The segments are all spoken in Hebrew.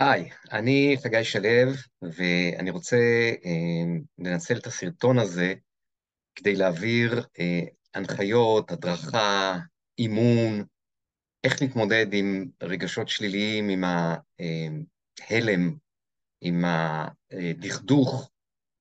היי, אני חגי שלו, ואני רוצה אה, לנצל את הסרטון הזה כדי להעביר אה, הנחיות, הדרכה, אימון, איך להתמודד עם רגשות שליליים, עם ההלם, עם הדכדוך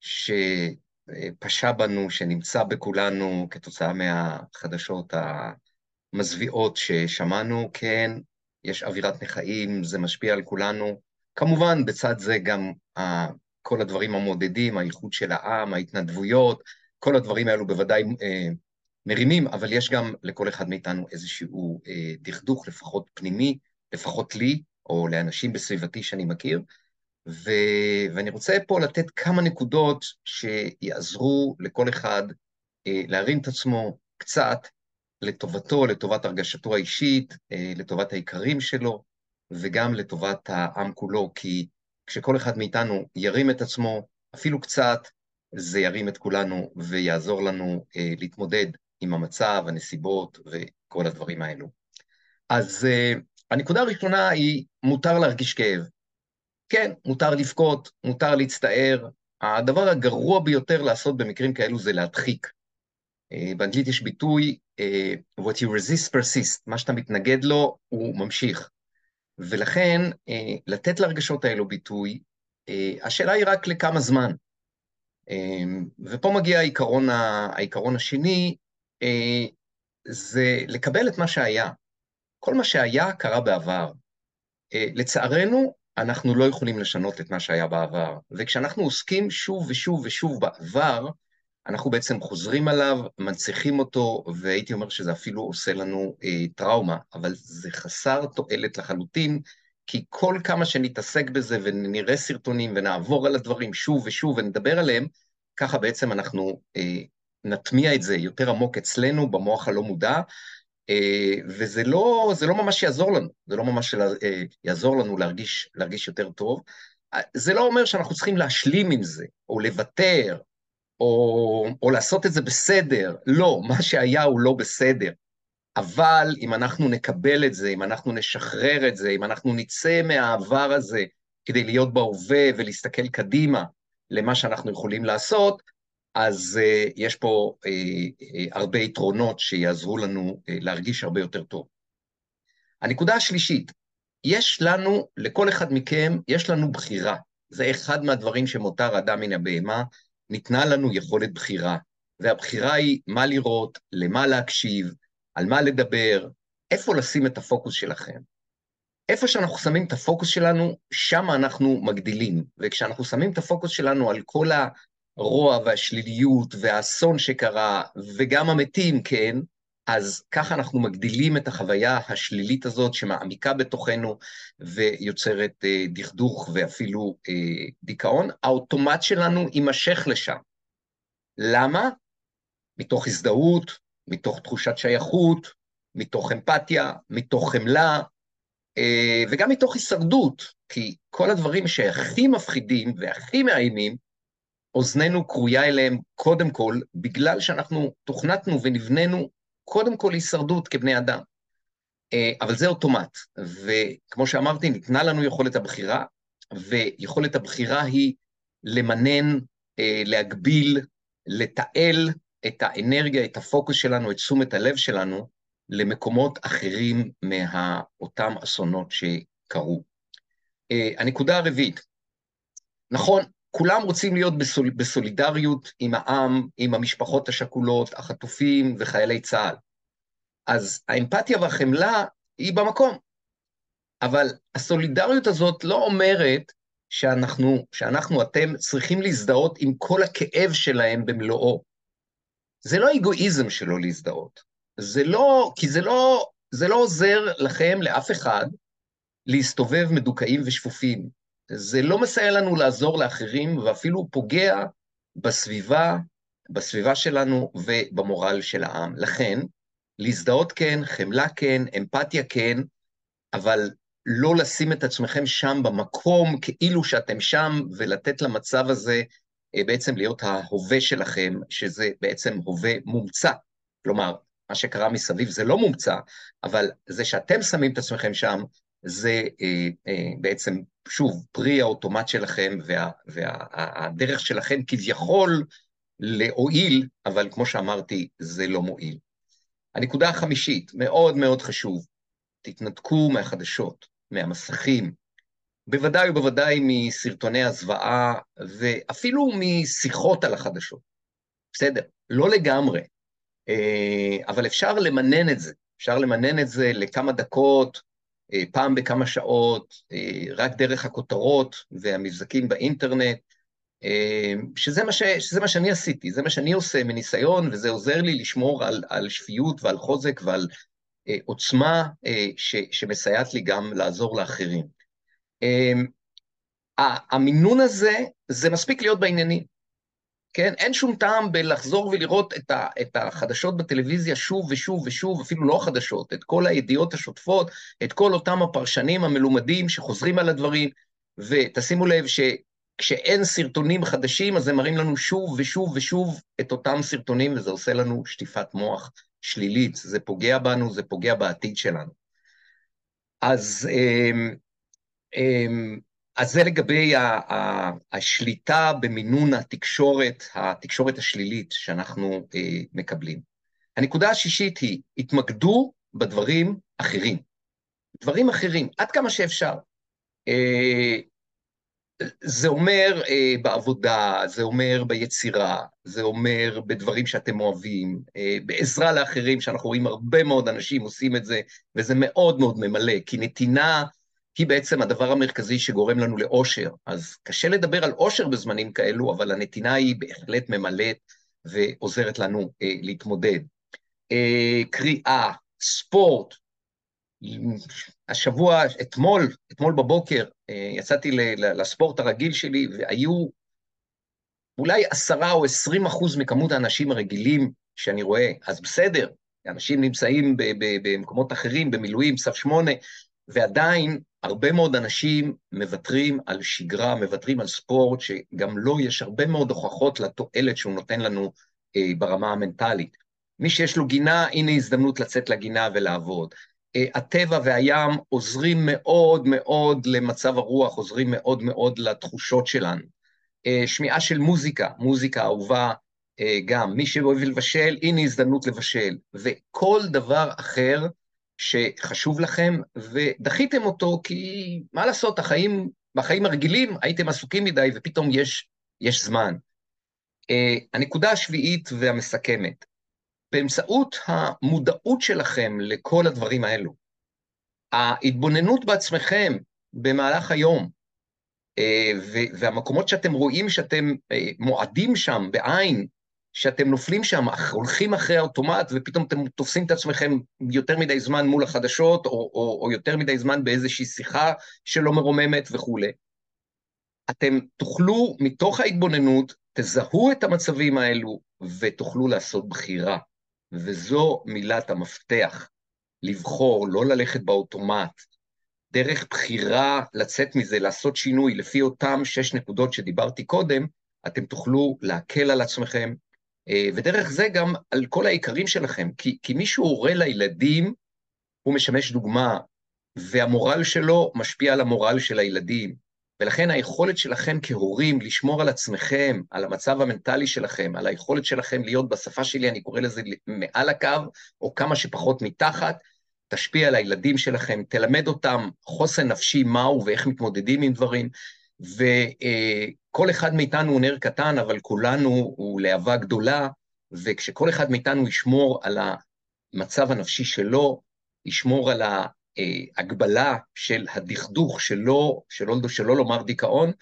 שפשע בנו, שנמצא בכולנו כתוצאה מהחדשות המזוויעות ששמענו. כן, יש אווירת נכאים, זה משפיע על כולנו. כמובן, בצד זה גם כל הדברים המעודדים, האיחוד של העם, ההתנדבויות, כל הדברים האלו בוודאי אה, מרימים, אבל יש גם לכל אחד מאיתנו איזשהו אה, דכדוך, לפחות פנימי, לפחות לי, או לאנשים בסביבתי שאני מכיר, ו... ואני רוצה פה לתת כמה נקודות שיעזרו לכל אחד אה, להרים את עצמו קצת לטובתו, לטובת הרגשתו האישית, אה, לטובת העיקרים שלו, וגם לטובת העם כולו, כי כשכל אחד מאיתנו ירים את עצמו, אפילו קצת, זה ירים את כולנו ויעזור לנו אה, להתמודד עם המצב, הנסיבות וכל הדברים האלו. אז אה, הנקודה הראשונה היא, מותר להרגיש כאב. כן, מותר לבכות, מותר להצטער. הדבר הגרוע ביותר לעשות במקרים כאלו זה להדחיק. באנגלית יש ביטוי, what you resist persist, מה שאתה מתנגד לו, הוא ממשיך. ולכן, אה, לתת לרגשות האלו ביטוי, אה, השאלה היא רק לכמה זמן. אה, ופה מגיע העיקרון, העיקרון השני, זה לקבל את מה שהיה. כל מה שהיה קרה בעבר. לצערנו, אנחנו לא יכולים לשנות את מה שהיה בעבר, וכשאנחנו עוסקים שוב ושוב ושוב בעבר, אנחנו בעצם חוזרים עליו, מנציחים אותו, והייתי אומר שזה אפילו עושה לנו אה, טראומה, אבל זה חסר תועלת לחלוטין, כי כל כמה שנתעסק בזה ונראה סרטונים ונעבור על הדברים שוב ושוב ונדבר עליהם, ככה בעצם אנחנו אה, נטמיע את זה יותר עמוק אצלנו, במוח הלא מודע, אה, וזה לא, לא ממש יעזור לנו, זה לא ממש אה, יעזור לנו להרגיש, להרגיש יותר טוב. אה, זה לא אומר שאנחנו צריכים להשלים עם זה, או לוותר, או, או לעשות את זה בסדר. לא, מה שהיה הוא לא בסדר. אבל אם אנחנו נקבל את זה, אם אנחנו נשחרר את זה, אם אנחנו נצא מהעבר הזה כדי להיות בהווה ולהסתכל קדימה למה שאנחנו יכולים לעשות, אז uh, יש פה uh, uh, הרבה יתרונות שיעזרו לנו uh, להרגיש הרבה יותר טוב. הנקודה השלישית, יש לנו, לכל אחד מכם, יש לנו בחירה. זה אחד מהדברים שמותר אדם מן הבהמה, ניתנה לנו יכולת בחירה, והבחירה היא מה לראות, למה להקשיב, על מה לדבר, איפה לשים את הפוקוס שלכם. איפה שאנחנו שמים את הפוקוס שלנו, שם אנחנו מגדילים. וכשאנחנו שמים את הפוקוס שלנו על כל הרוע והשליליות והאסון שקרה, וגם המתים, כן, אז ככה אנחנו מגדילים את החוויה השלילית הזאת שמעמיקה בתוכנו ויוצרת אה, דכדוך ואפילו אה, דיכאון. האוטומט שלנו יימשך לשם. למה? מתוך הזדהות, מתוך תחושת שייכות, מתוך אמפתיה, מתוך חמלה, אה, וגם מתוך הישרדות, כי כל הדברים שהכי מפחידים והכי מאיימים, אוזננו קרויה אליהם קודם כל, בגלל שאנחנו תוכנתנו ונבננו קודם כל הישרדות כבני אדם. אה, אבל זה אוטומט, וכמו שאמרתי, ניתנה לנו יכולת הבחירה, ויכולת הבחירה היא למנן, אה, להגביל, לתעל את האנרגיה, את הפוקוס שלנו, את תשומת הלב שלנו, למקומות אחרים מאותם אסונות שקרו. אה, הנקודה הרביעית, נכון, כולם רוצים להיות בסול, בסולידריות עם העם, עם המשפחות השכולות, החטופים וחיילי צה"ל. אז האמפתיה והחמלה היא במקום. אבל הסולידריות הזאת לא אומרת שאנחנו, שאנחנו, אתם, צריכים להזדהות עם כל הכאב שלהם במלואו. זה לא אגואיזם שלא להזדהות. זה לא, כי זה לא, זה לא עוזר לכם, לאף אחד, להסתובב מדוכאים ושפופים. זה לא מסייע לנו לעזור לאחרים, ואפילו פוגע בסביבה, בסביבה שלנו ובמורל של העם. לכן, להזדהות כן, חמלה כן, אמפתיה כן, אבל לא לשים את עצמכם שם במקום כאילו שאתם שם, ולתת למצב הזה אה, בעצם להיות ההווה שלכם, שזה בעצם הווה מומצא. כלומר, מה שקרה מסביב זה לא מומצא, אבל זה שאתם שמים את עצמכם שם, זה אה, אה, בעצם, שוב, פרי האוטומט שלכם והדרך וה, שלכם כביכול להועיל, אבל כמו שאמרתי, זה לא מועיל. הנקודה החמישית, מאוד מאוד חשוב, תתנתקו מהחדשות, מהמסכים, בוודאי ובוודאי מסרטוני הזוועה, ואפילו משיחות על החדשות. בסדר, לא לגמרי, אה, אבל אפשר למנן את זה, אפשר למנן את זה לכמה דקות, פעם בכמה שעות, אה, רק דרך הכותרות והמבזקים באינטרנט, שזה מה, ש, שזה מה שאני עשיתי, זה מה שאני עושה מניסיון, וזה עוזר לי לשמור על, על שפיות ועל חוזק ועל עוצמה ש, שמסייעת לי גם לעזור לאחרים. המינון הזה, זה מספיק להיות בעניינים. כן? אין שום טעם בלחזור ולראות את, ה, את החדשות בטלוויזיה שוב ושוב ושוב, אפילו לא חדשות, את כל הידיעות השוטפות, את כל אותם הפרשנים המלומדים שחוזרים על הדברים, ותשימו לב שכשאין סרטונים חדשים, אז הם מראים לנו שוב ושוב ושוב את אותם סרטונים, וזה עושה לנו שטיפת מוח שלילית, זה פוגע בנו, זה פוגע בעתיד שלנו. אז... אמ, אמ, אז זה לגבי השליטה במינון התקשורת, התקשורת השלילית שאנחנו אה, מקבלים. הנקודה השישית היא, התמקדו בדברים אחרים. דברים אחרים, עד כמה שאפשר. אה, זה אומר אה, בעבודה, זה אומר ביצירה, זה אומר בדברים שאתם אוהבים, בעזרה לאחרים, שאנחנו רואים הרבה מאוד אנשים עושים את זה, וזה מאוד מאוד ממלא, כי נתינה היא בעצם הדבר המרכזי שגורם לנו לאושר. אז קשה לדבר על אושר בזמנים כאלו, אבל הנתינה היא בהחלט ממלאת ועוזרת לנו אה, להתמודד. אה, קריאה, ספורט, השבוע, אתמול, אתמול בבוקר, אה, יצאתי לספורט הרגיל שלי, והיו אולי עשרה או עשרים אחוז מכמות האנשים הרגילים שאני רואה, אז בסדר, אנשים נמצאים במקומות אחרים, במילואים, סף שמונה, ועדיין הרבה מאוד אנשים מוותרים על שגרה, מוותרים על ספורט, שגם לו יש הרבה מאוד הוכחות לתועלת שהוא נותן לנו אה, ברמה המנטלית. מי שיש לו גינה, הנה הזדמנות לצאת לגינה ולעבוד. אה, הטבע והים עוזרים מאוד מאוד למצב הרוח, עוזרים מאוד מאוד לתחושות שלנו. אה, שמיעה של מוזיקה, מוזיקה אהובה אה, גם. מי שאוהב לבשל, הנה הזדמנות לבשל. וכל דבר אחר שחשוב לכם, ודחיתם אותו כי מה לעשות, החיים, בחיים הרגילים הייתם עסוקים מדי ופתאום יש, יש זמן. Uh, הנקודה השביעית והמסכמת, באמצעות המודעות שלכם לכל הדברים האלו, ההתבוננות בעצמכם במהלך היום, uh, והמקומות שאתם רואים שאתם uh, מועדים שם בעין שאתם נופלים שם, הולכים אחרי האוטומט, ופתאום אתם תופסים את עצמכם יותר מדי זמן מול החדשות, או, או, או יותר מדי זמן באיזושהי שיחה שלא מרוממת וכולי. אתם תוכלו, מתוך ההתבוננות, תזהו את המצבים האלו ותוכלו לעשות בחירה. וזו מילת המפתח, לבחור, לא ללכת באוטומט. דרך בחירה לצאת מזה, לעשות שינוי לפי אותם שש נקודות שדיברתי קודם, אתם תוכלו להקל על עצמכם, ודרך זה גם על כל העיקרים שלכם, כי, כי מי שהוא הורה לילדים, הוא משמש דוגמה, והמורל שלו משפיע על המורל של הילדים. ולכן היכולת שלכם כהורים לשמור על עצמכם, על המצב המנטלי שלכם, על היכולת שלכם להיות בשפה שלי, אני קורא לזה מעל הקו, או כמה שפחות מתחת, תשפיע על הילדים שלכם, תלמד אותם חוסן נפשי מהו ואיך מתמודדים עם דברים, וכל אחד מאיתנו הוא נר קטן, אבל כולנו הוא להבה גדולה, וכשכל אחד מאיתנו ישמור על המצב הנפשי שלו, ישמור על ההגבלה של הדכדוך שלו, שלא, שלא לומר דיכאון,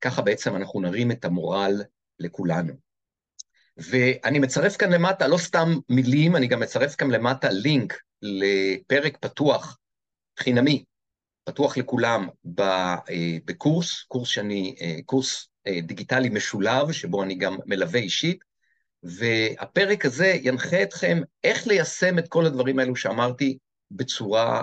ככה בעצם אנחנו נרים את המורל לכולנו. ואני מצרף כאן למטה, לא סתם מילים, אני גם מצרף כאן למטה לינק לפרק פתוח, חינמי, פתוח לכולם אה, בקורס, קורס שאני, אה, קורס אה, דיגיטלי משולב, שבו אני גם מלווה אישית, והפרק הזה ינחה אתכם איך ליישם את כל הדברים האלו שאמרתי בצורה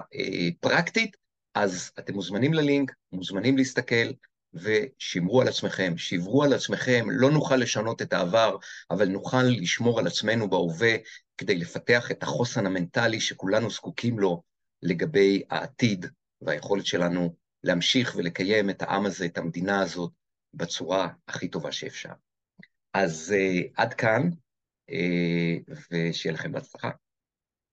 פרקטית, אז אתם מוזמנים ללינק, מוזמנים להסתכל, ושמרו על עצמכם, שברו על עצמכם, לא נוכל לשנות את העבר, אבל נוכל לשמור על עצמנו בהווה כדי לפתח את החוסן המנטלי שכולנו זקוקים לו לגבי העתיד והיכולת שלנו להמשיך ולקיים את העם הזה, את המדינה הזאת, בצורה הכי טובה שאפשר. אז uh, עד כאן, uh, ושיהיה לכם בהצלחה.